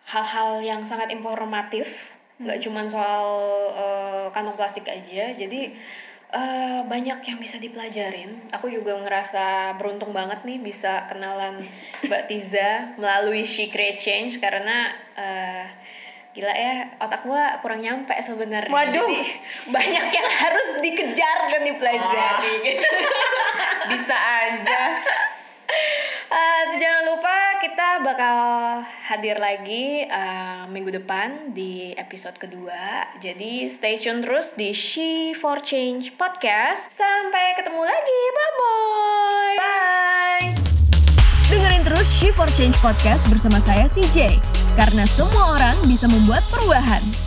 hal-hal yang sangat informatif. Nggak cuman soal eh, kantong plastik aja. Jadi eh, banyak yang bisa dipelajarin. Aku juga ngerasa beruntung banget nih bisa kenalan Mbak Tiza melalui She Create Change karena eh, gila ya otak gua kurang nyampe sebenarnya. Waduh. Jadi banyak yang harus dikejar dan dipelajari. Bisa aja. Eh, jangan lupa kita bakal hadir lagi eh, minggu depan di episode kedua. Jadi stay tune terus di She for Change podcast. Sampai ketemu lagi. Bye bye. Bye. Dengerin terus She for Change Podcast bersama saya CJ. Karena semua orang bisa membuat perubahan.